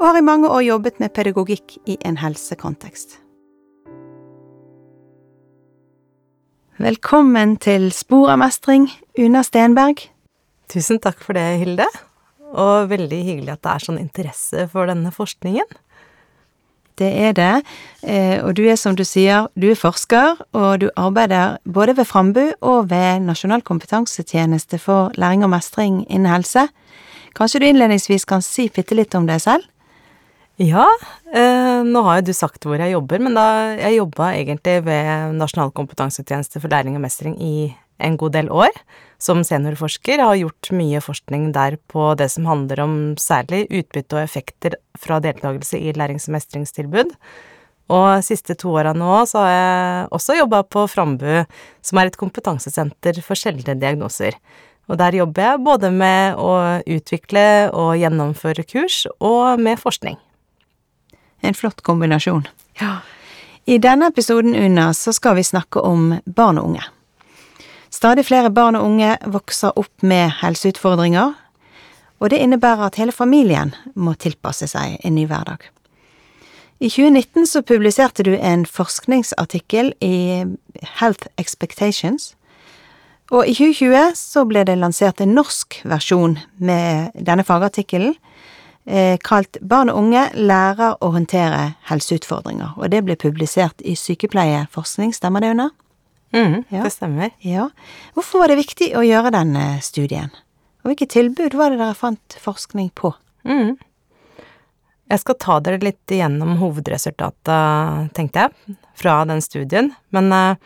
og har i mange år jobbet med pedagogikk i en helsekontekst. Velkommen til Spor av mestring, Una Stenberg. Tusen takk for det, Hilde. Og veldig hyggelig at det er sånn interesse for denne forskningen. Det er det, eh, og du er som du sier, du er forsker, og du arbeider både ved Frambu og ved Nasjonal kompetansetjeneste for læring og mestring innen helse. Kanskje du innledningsvis kan si bitte litt om deg selv? Ja, eh, nå har jo du sagt hvor jeg jobber, men da jeg jobba egentlig ved Nasjonal kompetansetjeneste for læring og mestring i en god del år som seniorforsker. Jeg har gjort mye forskning der på det som handler om særlig utbytte og effekter fra deltakelse i lærings- og mestringstilbud. Og siste to åra nå så har jeg også jobba på Frambu, som er et kompetansesenter for sjeldne diagnoser. Og der jobber jeg både med å utvikle og gjennomføre kurs, og med forskning. En flott kombinasjon. Ja. I denne episoden under så skal vi snakke om barn og unge. Stadig flere barn og unge vokser opp med helseutfordringer, og det innebærer at hele familien må tilpasse seg en ny hverdag. I 2019 så publiserte du en forskningsartikkel i Health Expectations, og i 2020 så ble det lansert en norsk versjon med denne fagartikkelen, kalt Barn og unge lærer å håndtere helseutfordringer, og det ble publisert i Sykepleieforskning, stemmer det Una? Mm, ja. Det stemmer. Ja. Hvorfor var det viktig å gjøre denne studien? Og hvilke tilbud var det dere fant forskning på? Mm. Jeg skal ta dere litt igjennom hovedresultatet, tenkte jeg, fra den studien. Men uh,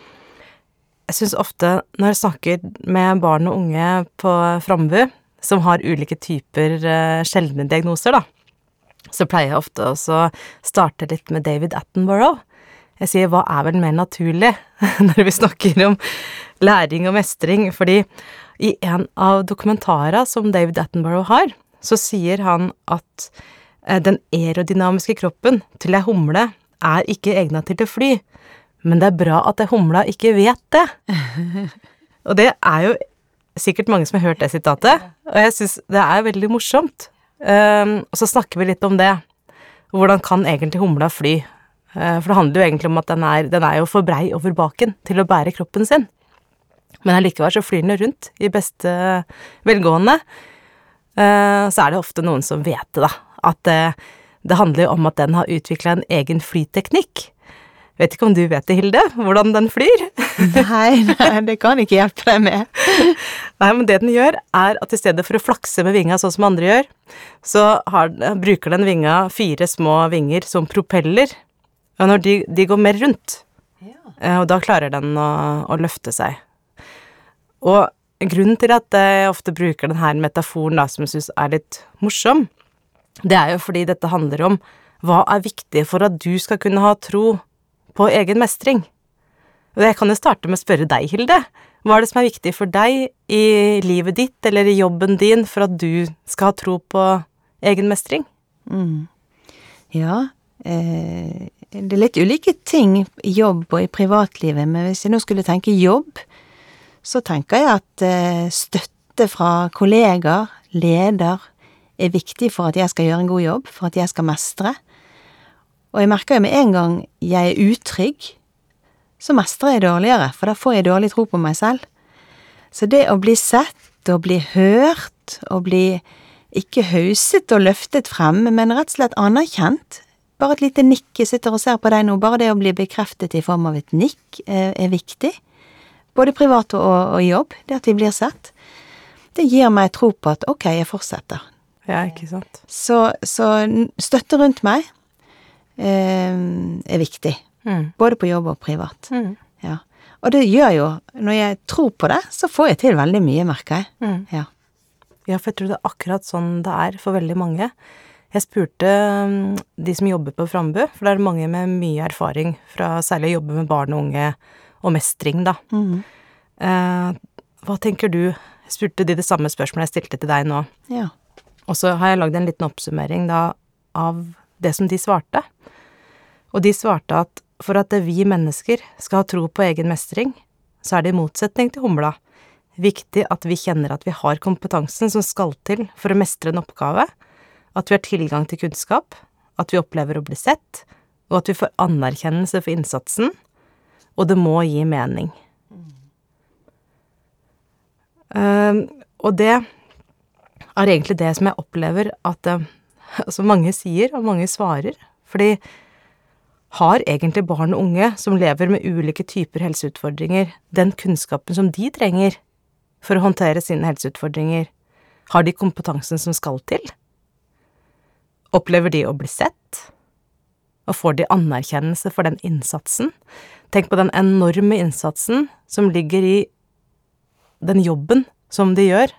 jeg syns ofte når jeg snakker med barn og unge på Frambu, som har ulike typer uh, sjeldne diagnoser, da, så pleier jeg ofte å starte litt med David Attenborough. Jeg sier hva er vel mer naturlig når vi snakker om læring og mestring, fordi i en av dokumentarene som David Attenborough har, så sier han at eh, den aerodynamiske kroppen til ei humle er ikke egna til å fly, men det er bra at ei humla ikke vet det. Og det er jo sikkert mange som har hørt det sitatet, og jeg syns det er veldig morsomt. Um, og så snakker vi litt om det. Hvordan kan egentlig humla fly? Uh, for det handler jo egentlig om at den er, den er jo for brei over baken til å bære kroppen sin. Men allikevel så flyr den rundt i beste velgående. Uh, så er det ofte noen som vet det, da. At det, det handler jo om at den har utvikla en egen flyteknikk. Vet ikke om du vet det, Hilde, hvordan den flyr? Nei, nei, det kan ikke hjelpe deg med. Nei, men det den gjør, er at i stedet for å flakse med vinga sånn som andre gjør, så har, bruker den vinga fire små vinger som propeller og når de, de går mer rundt. Ja. Eh, og da klarer den å, å, løfte seg. Og grunnen til at jeg ofte bruker denne metaforen da, som jeg syns er litt morsom, det er jo fordi dette handler om hva er viktig for at du skal kunne ha tro på egen mestring. Og jeg kan jo starte med å spørre deg, Hilde. Hva er det som er viktig for deg i livet ditt eller i jobben din for at du skal ha tro på egen mestring? Mm. Ja, eh, det er litt ulike ting i jobb og i privatlivet, men hvis jeg nå skulle tenke jobb, så tenker jeg at eh, støtte fra kollegaer, leder, er viktig for at jeg skal gjøre en god jobb, for at jeg skal mestre. Og jeg merker jo med en gang jeg er utrygg, så mestrer jeg dårligere, for da får jeg dårlig tro på meg selv. Så det å bli sett og bli hørt og bli ikke hauset og løftet frem, men rett og slett anerkjent, bare et lite nikk, jeg sitter og ser på deg nå, bare det å bli bekreftet i form av et nikk er, er viktig. Både privat og, og, jobb, det at vi blir sett. Det gir meg tro på at ok, jeg fortsetter. Ja, ikke sant. Så, så støtte rundt meg eh, er viktig. Mm. Både på jobb og privat. Mm. Ja. Og det gjør jo, når jeg tror på det, så får jeg til veldig mye, merker jeg. Mm. Ja. ja, for jeg tror det er akkurat sånn det er for veldig mange. Jeg spurte mm, de som jobber på Frambu, for det er mange med mye erfaring fra særlig å jobbe med barn og unge og mestring, da. Mm. Eh, hva tenker du? Jeg spurte de det samme spørsmålet jeg stilte til deg nå. Ja. Og så har jeg lagd en liten oppsummering da av det som de svarte. Og de svarte at for at vi mennesker skal ha tro på egen mestring, så er det i motsetning til humla viktig at vi kjenner at vi har kompetansen som skal til for å mestre en oppgave, at vi har tilgang til kunnskap, at vi opplever å bli sett, og at vi får anerkjennelse for innsatsen, og det må gi mening. Uh, og det er egentlig det som jeg opplever at uh, altså mange sier, og mange svarer, fordi har egentlig barn og unge som lever med ulike typer helseutfordringer, den kunnskapen som de trenger for å håndtere sine helseutfordringer? Har de kompetansen som skal til? Opplever de å bli sett? Og får de anerkjennelse for den innsatsen? Tenk på den enorme innsatsen som ligger i den jobben som de gjør,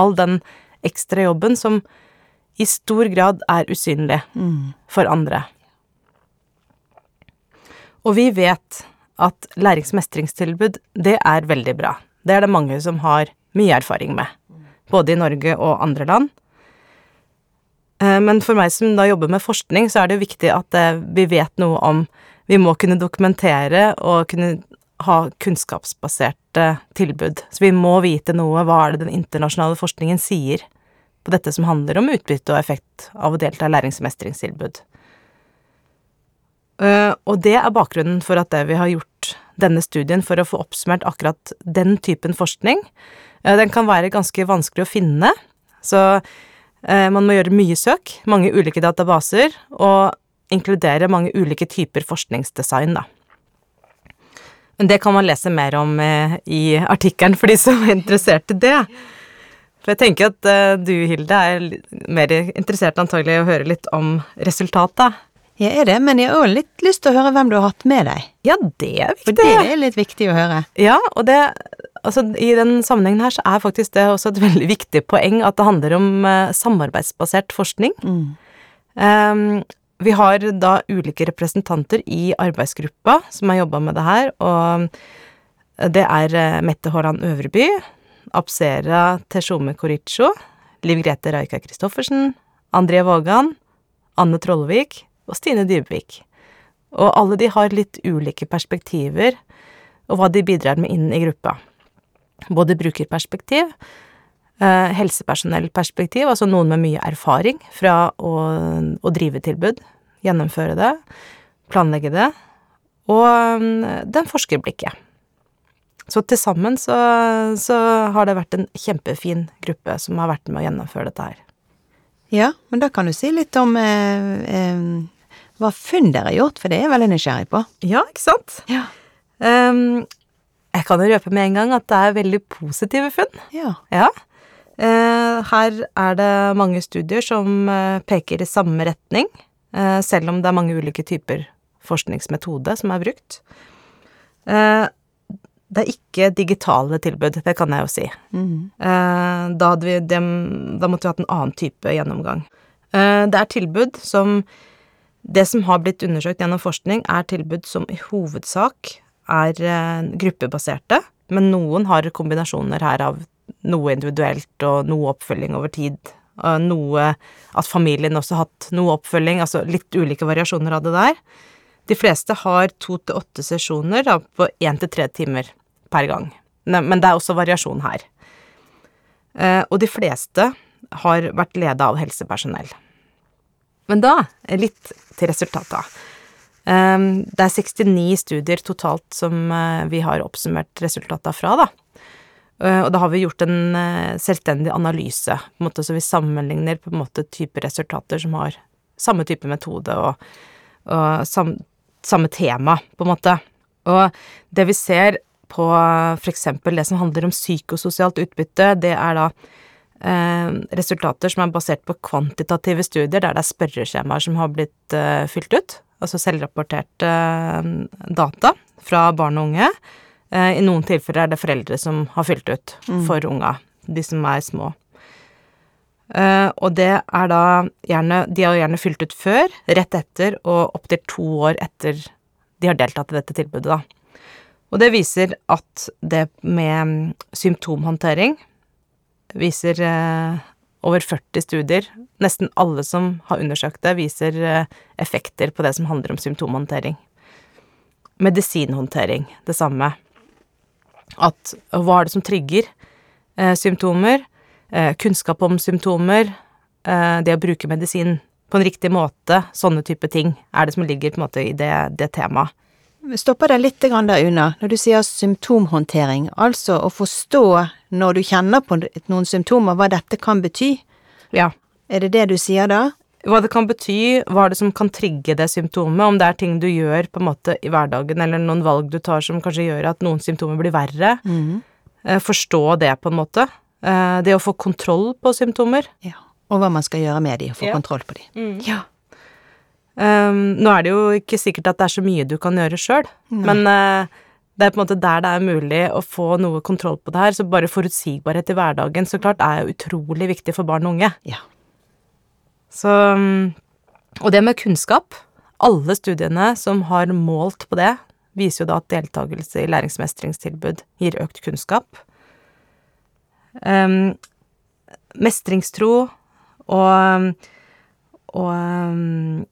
all den ekstra jobben som i stor grad er usynlig Mm. for andre. Og vi vet at læringsmestringstilbud, det er veldig bra. Det er det mange som har mye erfaring med, både i Norge og andre land. Eh, Men for meg som da jobber med forskning, så er det viktig at eh, vi vet noe om Vi må kunne dokumentere og kunne ha kunnskapsbaserte tilbud. Så vi må vite noe. Hva er det den internasjonale forskningen sier på dette som handler om utbytte og effekt av å delta i læringsmestringstilbud? Eh, og det er bakgrunnen for at vi har gjort denne studien for å få oppsummert akkurat den typen forskning. Eh, den kan være ganske vanskelig å finne, så eh, man må gjøre mye søk, mange ulike databaser, og inkludere mange ulike typer forskningsdesign, da. Men det kan man lese mer om i artikkelen for de som er interessert i det. For jeg tenker at du, Hilde, er mer interessert antagelig i å høre litt om resultatet. Jeg er det, men jeg har òg litt lyst til å høre hvem du har hatt med deg. Ja, det er viktig. For det er litt viktig å høre. Ja, og det Altså, i den sammenhengen her så er faktisk det også et veldig viktig poeng at det handler om eh, samarbeidsbasert forskning. Mm. Um, vi har da ulike representanter i arbeidsgruppa som har jobba med det her, og det er eh, Mette Haaland Øvreby, Apsera Teshome Koricho, Liv Grete Raika Christoffersen, André Vågan, Anne Trollevik og Stine Dybvik. Og alle de har litt ulike perspektiver, og hva de bidrar med inn i gruppa. Både brukerperspektiv, eh, helsepersonellperspektiv, altså noen med mye erfaring fra å, å drive tilbud, gjennomføre det, planlegge det, og mm, den forskerblikket. Så til sammen så, så har det vært en kjempefin gruppe som har vært med å gjennomføre dette her. Ja, men da kan du si litt om eh, eh, hva funn dere har gjort, for det er jeg veldig nysgjerrig på. Ja, ikke sant? Ja. Um, jeg kan jo røpe med en gang at det er veldig positive funn. Ja. Ja. Uh, her er det mange studier som eh, peker i samme retning, uh, selv om det er mange ulike typer forskningsmetode som er brukt. Uh, det er ikke digitale tilbud, det kan jeg jo si. Mm. Da, vi dem, da måtte vi hatt en annen type gjennomgang. Det er tilbud som Det som har blitt undersøkt gjennom forskning, er tilbud som i hovedsak er eh, gruppebaserte, men noen har kombinasjoner her av noe individuelt og noe oppfølging over tid. Noe At familien også har hatt noe oppfølging, altså litt ulike variasjoner av det der. De fleste har to til åtte sesjoner da, på én til tre timer per gang. Men det er også variasjon her. Eh, og de fleste har vært leda av helsepersonell. Men da, litt til resultata. Um, det er 69 studier totalt som eh, vi har oppsummert resultata fra, da. Eh, og da har vi gjort en eh, selvstendig analyse, på en måte, så vi sammenligner på en måte type resultater som har samme type metode og, og sam, samme tema, på en måte. Og det vi ser på eksempel det som handler om psykososialt utbytte, det er da resultater som er basert på kvantitative studier, der det er spørreskjemaer som har blitt eh, fylt ut, altså selvrapporterte eh, data fra barn og unge. Eh, I noen tilfeller er det foreldre som har fylt ut for unga, de som er små. Uh, og det er da gjerne De har gjerne fylt ut før, rett etter og opptil to år etter de har deltatt i dette tilbudet, da. Og det viser at det med symptomhåndtering viser eh, over 40 studier, nesten alle som har undersøkt det, viser eh, effekter på det som handler om symptomhåndtering. Medisinhåndtering, det samme. At hva er det som trigger eh, symptomer? Eh, kunnskap om symptomer. Eh, det å bruke medisin på en riktig måte. Sånne type ting er det som ligger på en måte i det, det temaet. Stopper deg litt der unna, når du sier symptomhåndtering, altså å forstå når du kjenner på noen symptomer, hva dette kan bety. Ja. Er det det du sier da? Hva det kan bety, hva er det som kan trigge det symptomet, om det er ting du gjør på en måte i hverdagen, eller noen valg du tar som kanskje gjør at noen symptomer blir verre. Mhm. Eh, Forstå det, på en måte. Eh, Det å få kontroll på symptomer. Ja. Og hva man skal gjøre med de, og få Ja. kontroll på de. Ja. Um, nå er det jo ikke sikkert at det er så mye du kan gjøre sjøl, men uh, det er på en måte der det er mulig å få noe kontroll på det her, så bare forutsigbarhet i hverdagen så klart er jo utrolig viktig for barn og unge. Ja. Så um, Og det med kunnskap. Alle studiene som har målt på det, viser jo da at deltakelse i læringsmestringstilbud gir økt kunnskap. Um, mestringstro og, og um,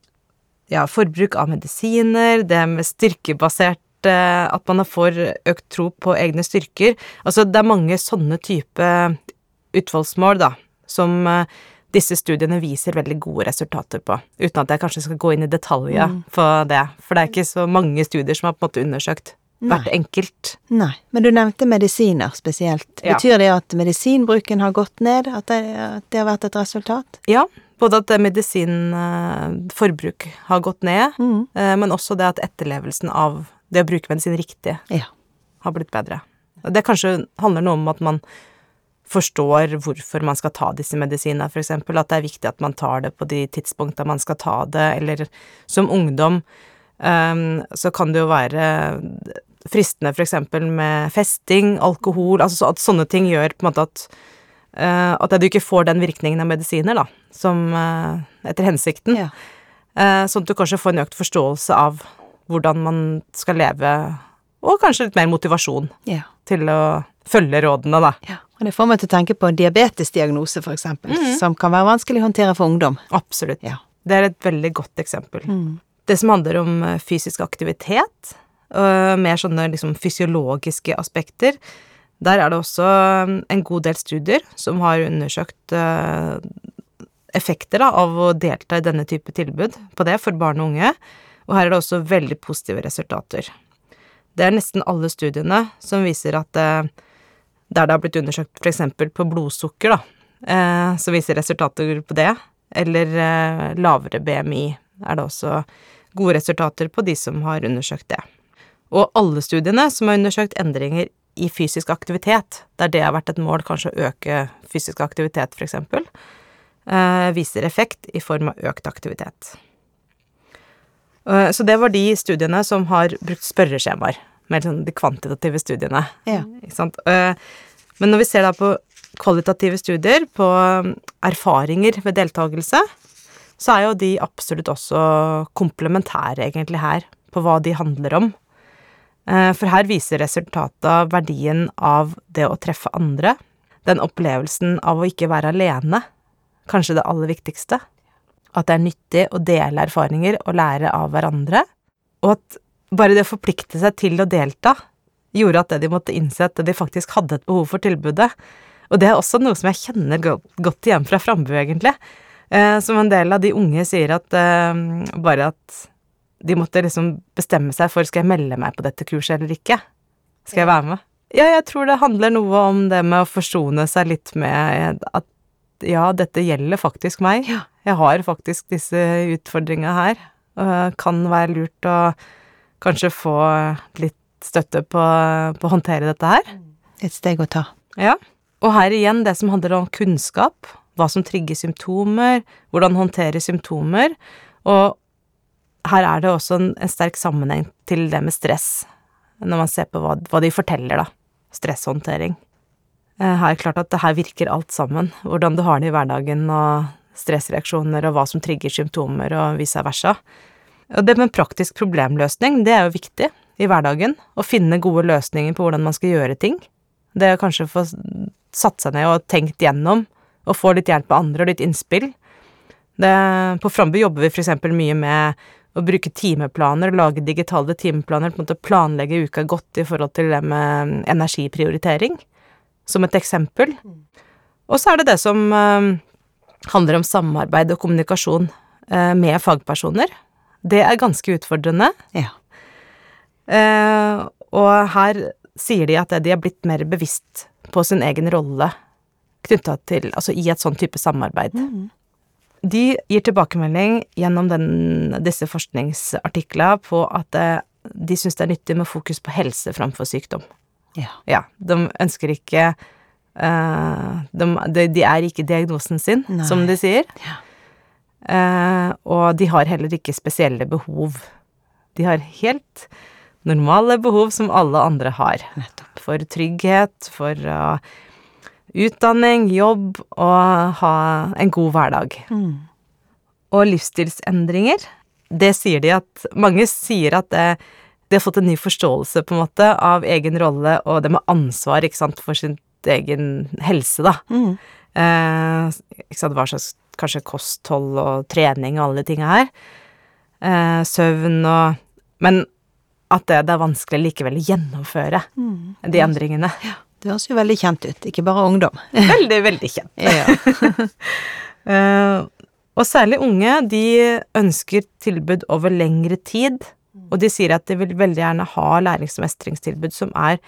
ja, forbruk av medisiner, det med styrkebasert eh, At man får økt tro på egne styrker. Altså, det er mange sånne type utfallsmål da, som eh, disse studiene viser veldig gode resultater på. Uten at jeg kanskje skal gå inn i detaljer Mm. på det, for det er ikke så mange studier som har på en måte undersøkt Nei. hvert enkelt. Nei, men du nevnte medisiner spesielt. Ja. Betyr det at medisinbruken har gått ned? At det, at det har vært et resultat? Ja, både at medisinforbruk har gått ned, Mm. eh, men også det at etterlevelsen av det å bruke medisin riktig Ja. har blitt bedre. Det kanskje handler noe om at man forstår hvorfor man skal ta disse medisinene, eksempel, at det er viktig at man tar det på de tidspunkta man skal ta det, eller som ungdom um, så kan det jo være fristende for eksempel med festing, alkohol, altså at sånne ting gjør på en måte at uh, at du ikke får den virkningen av medisiner, da, som uh, etter hensikten. Ja. Uh, sånn at du kanskje får en økt forståelse av hvordan man skal leve, og kanskje litt mer motivasjon ja. til å følge rådene, da. ja. Og det får meg til å tenke på diabetesdiagnose, for eksempel, som kan være vanskelig å håndtere for ungdom. Absolutt. Ja. Det er et veldig godt eksempel. Mm. Det som handler om fysisk aktivitet, mer sånne liksom fysiologiske aspekter, der er det også eh, en god del studier som har undersøkt eh, effekter av å delta i denne type tilbud på det for barn og unge, og her er det også veldig positive resultater. Det er nesten alle studiene som viser at eh, der det har blitt undersøkt eksempel på blodsukker, da, eh, så viser resultater på det, eller eh, lavere BMI er det også gode resultater på de som har undersøkt det. Og alle studiene som har undersøkt endringer i fysisk aktivitet, der det har vært et mål kanskje å øke fysisk aktivitet, eksempel, eh, viser effekt i form av økt aktivitet. Eh, Så det var de studiene som har brukt spørreskjemaer, mer sånn de kvantitative studiene. Ja. Eh, Men når vi ser da på kvalitative studier, på um, erfaringer ved deltakelse, så er jo de absolutt også komplementære, egentlig, her, på hva de handler om. Eh, For her viser resultatet verdien av det å treffe andre, den opplevelsen av å ikke være alene, kanskje det aller viktigste. At det er nyttig å dele erfaringer og lære av hverandre, og at bare det å forplikte seg til å delta gjorde at det de måtte innse at de faktisk hadde et behov for tilbudet. Og det er også noe som jeg kjenner godt, igjen fra Frambu, egentlig. Eh, som en del av de unge sier at eh, bare at de måtte liksom bestemme seg for skal jeg melde meg på dette kurset eller ikke. Skal jeg være med? Ja, jeg tror det handler noe om det med å forsone seg litt med at ja, dette gjelder faktisk meg. Jeg har faktisk disse utfordringene her. Og kan være lurt å kanskje få litt støtte på, på å håndtere dette her. Et steg å ta. Ja. Og her igjen det som handler om kunnskap. Hva som trigger symptomer, hvordan håndtere symptomer. Og her er det også en, en sterk sammenheng til det med stress, når man ser på hva, hva de forteller, da. Stresshåndtering. Her er det klart at det her virker alt sammen. Hvordan du har det i hverdagen, og stressreaksjoner, og hva som trigger symptomer, og vice versa. Og det med praktisk problemløsning, det er jo viktig i hverdagen. Å finne gode løsninger på hvordan man skal gjøre ting. Det å kanskje få satt seg ned og tenkt gjennom, og få litt hjelp av andre og litt innspill. Det, på Frambu jobber vi eksempel mye med å bruke timeplaner, lage digitale timeplaner, på en måte planlegge uka godt i forhold til det med energiprioritering, som et eksempel. Og så er det det som uh, handler om samarbeid og kommunikasjon uh, med fagpersoner. Det er ganske utfordrende. Ja. Uh, og her sier de at de er blitt mer bevisst på sin egen rolle knytta til Altså i et sånn type samarbeid. Mm. De gir tilbakemelding gjennom den, disse forskningsartiklene på at eh, de syns det er nyttig med fokus på helse framfor sykdom. Ja. Ja, de ønsker ikke uh, de, de, er ikke diagnosen sin, Nei. som de sier. Ja. Uh, og de har heller ikke spesielle behov. De har helt normale behov som alle andre har. Nettopp. For trygghet, for uh, utdanning, jobb og ha en god hverdag. Mm. Og livsstilsendringer, det sier de at Mange sier at det, de har fått en ny forståelse, på en måte, av egen rolle og det med ansvar, ikke sant, for sin egen helse, da. Mm. Eh, ikke sant, hva slags kanskje kosthold og trening og alle de tinga her. Eh, søvn og Men at det, det er vanskelig likevel å gjennomføre Mm. de endringene. Det høres jo veldig kjent ut, ikke bare ungdom. Veldig, veldig kjent. Ja. Eh, og særlig unge, de ønsker tilbud over lengre tid, og de sier at de vil veldig gjerne ha lærings- og mestringstilbud som er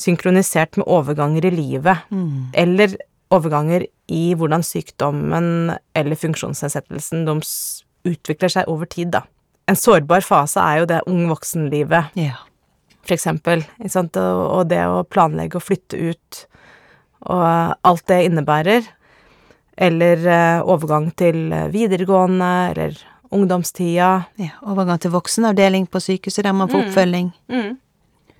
synkronisert med overganger i livet, Mm. eller overganger i hvordan sykdommen eller funksjonsnedsettelsen deres utvikler seg over tid, da. En sårbar fase er jo det ung voksenlivet, ja. For eksempel, og, og det å planlegge å flytte ut, og alt det innebærer, eller eh, overgang til videregående, eller ungdomstida. ja. Overgang til voksenavdeling på sykehuset der man får Mm. oppfølging.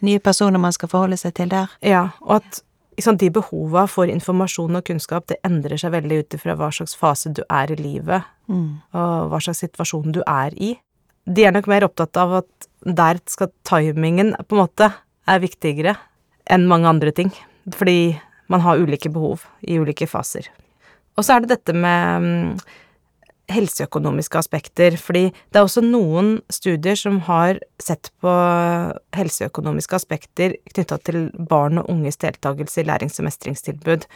Nye personer man skal forholde seg til der. Ja, og at sant, de behova for informasjon og kunnskap, det endrer seg veldig ut ifra hva slags fase du er i livet, Mm. og hva slags situasjon du er i. De er nok mer opptatt av at der skal timingen på en måte er viktigere enn mange andre ting, fordi man har ulike behov i ulike faser. Og så er det dette med mm, helseøkonomiske aspekter, fordi det er også noen studier som har sett på helseøkonomiske aspekter knytta til barn og unges deltakelse i lærings- og mestringstilbud.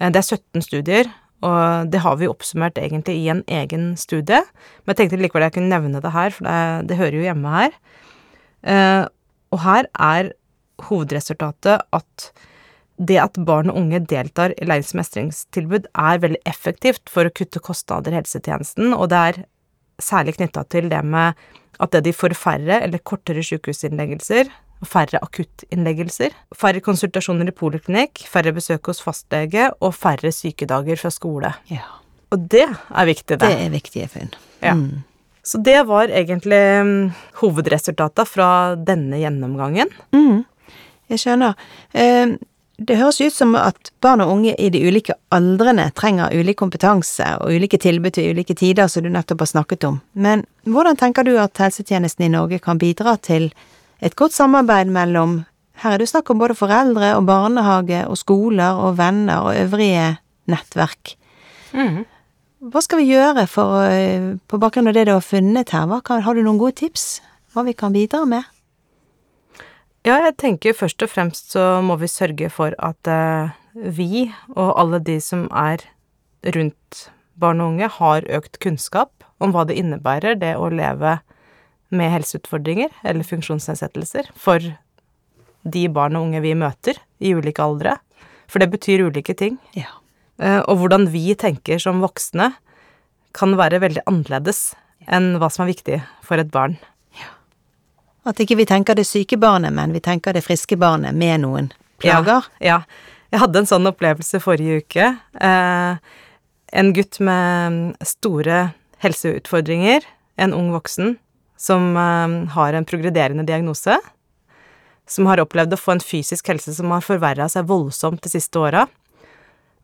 Eh, Det er 17 studier, og det har vi oppsummert egentlig i en egen studie, men jeg tenkte likevel jeg kunne nevne det her, for det, det hører jo hjemme her. Eh, Og her er hovedresultatet at det at barn og unge deltar i lærings- mestringstilbud, er veldig effektivt for å kutte kostnader i helsetjenesten, og det er særlig knytta til det med at det de får færre eller kortere sykehusinnleggelser, færre akuttinnleggelser, færre konsultasjoner i poliklinikk, færre besøk hos fastlege og færre sykedager fra skole. Ja. Og det er viktig, det. Det er viktige funn. Ja. Mm. Så det var egentlig mm, hovedresultata fra denne gjennomgangen. Mm. Jeg skjønner. Eh, Det høres ut som at barn og unge i de ulike aldrene trenger ulik kompetanse og ulike tilbud til ulike tider, som du nettopp har snakket om. Men hvordan tenker du at helsetjenesten i Norge kan bidra til et godt samarbeid mellom Her er det snakk om både foreldre og barnehage og skoler og venner og øvrige nettverk. Hva skal vi gjøre for, på bakgrunn av det du har funnet her? Kan, har du noen gode tips? Hva vi kan bidra med? Ja, jeg tenker først og fremst så må vi sørge for at eh, vi og alle de som er rundt barn og unge, har økt kunnskap om hva det innebærer, det å leve med helseutfordringer eller funksjonsnedsettelser for de barn og unge vi møter i ulike aldre. For det betyr ulike ting. Ja. Eh, Og hvordan vi tenker som voksne kan være veldig annerledes enn hva som er viktig for et barn. At ikke vi tenker det syke barnet, men vi tenker det friske barnet med noen plager. Ja. ja. Jeg hadde en sånn opplevelse forrige uke. Eh, en gutt med store helseutfordringer, en ung voksen, som eh, har en progrederende diagnose, som har opplevd å få en fysisk helse som har forverra seg voldsomt de siste åra.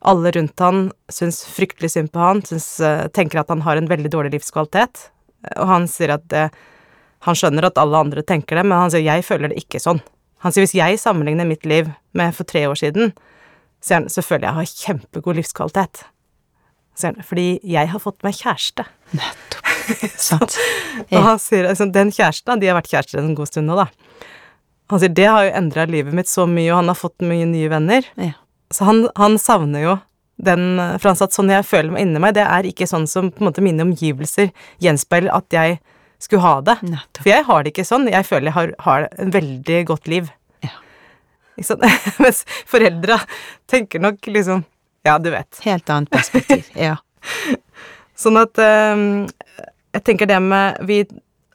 Alle rundt han syns fryktelig synd på han, syns, eh, tenker at han har en veldig dårlig livskvalitet. Og han sier at det, han skjønner at alle andre tenker det, men han sier 'jeg føler det ikke sånn'. Han sier hvis jeg sammenligner mitt liv med for tre år siden, sier han så føler jeg har kjempegod livskvalitet. Sier han, fordi jeg har fått meg kjæreste. Nettopp. Sant. Og han sier altså, den kjæresten, de har vært kjærester en god stund nå, da. Han sier det har jo endra livet mitt så mye, og han har fått mye nye venner. Ja. Så han, han savner jo den For han sa at sånn jeg føler meg inni meg, det er ikke sånn som på en måte mine omgivelser gjenspeiler at jeg skulle ha det. Nettopp. For jeg har det ikke sånn. Jeg føler jeg har, har en veldig godt liv. Ja. Ikke sant? Mens foreldra tenker nok liksom Ja, du vet. Helt annet perspektiv. Ja. Sånn at eh, Jeg tenker det med Vi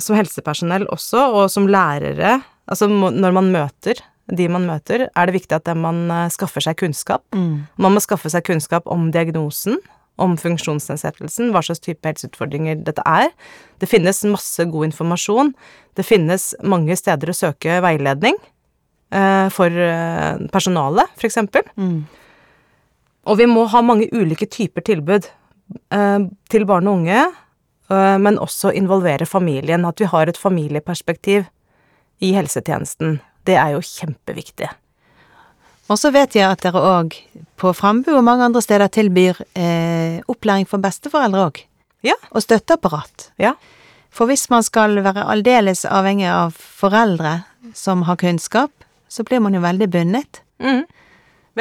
som helsepersonell også, og som lærere Altså når man møter de man møter, er det viktig at man eh, skaffer seg kunnskap. Mm. Man må skaffe seg kunnskap om diagnosen, om funksjonsnedsettelsen, hva slags type helseutfordringer dette er. Det finnes masse god informasjon. Det finnes mange steder å søke veiledning eh, for eh, personalet, eksempel. Mm. Og vi må ha mange ulike typer tilbud eh, til barn og unge, men også involvere familien. At vi har et familieperspektiv i helsetjenesten. Det er jo kjempeviktig. Og så vet jeg at dere òg på Frambu og mange andre steder tilbyr eh, opplæring for besteforeldre òg. Ja. Og støtteapparat. Ja. For hvis man skal være aldeles avhengig av foreldre som har kunnskap, så blir man jo veldig bundet. Mm.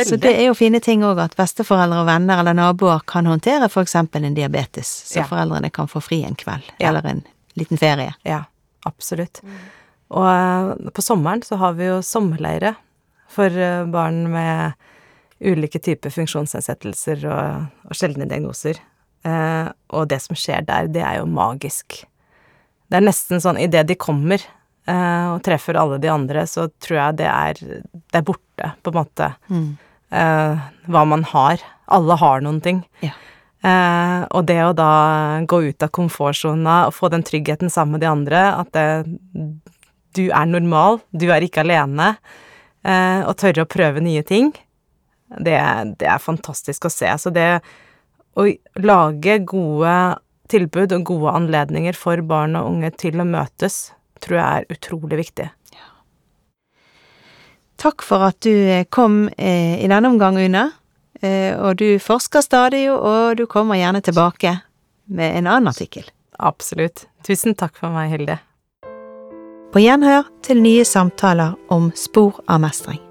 Så det er jo fine ting òg at besteforeldre og venner eller naboer kan håndtere eksempel en diabetes, så Ja. foreldrene kan få fri en kveld, Ja. eller en liten ferie. Ja, absolutt. Og eh, på sommeren så har vi jo sommerleire for eh, barn med ulike typer funksjonsnedsettelser og, og sjeldne diagnoser. Eh, og det som skjer der, det er jo magisk. Det er nesten sånn idet de kommer eh, og treffer alle de andre, så tror jeg det er, det er borte, på en måte, Mm. eh, hva man har. Alle har noen ting. Ja. Eh, og det å da gå ut av komfortsona og få den tryggheten sammen med de andre, at det, du er normal, du er ikke alene, eh, og tørre å prøve nye ting, det, det er fantastisk å se. Så det å lage gode tilbud og gode anledninger for barn og unge til å møtes, tror jeg er utrolig viktig. Takk for at du eh, kom eh, i denne omgang, Una. Eh, og du forsker stadig, og du kommer gjerne tilbake med en annen artikkel. Absolutt. Tusen takk for meg, Hilde. På gjenhør til nye samtaler om spor av mestring.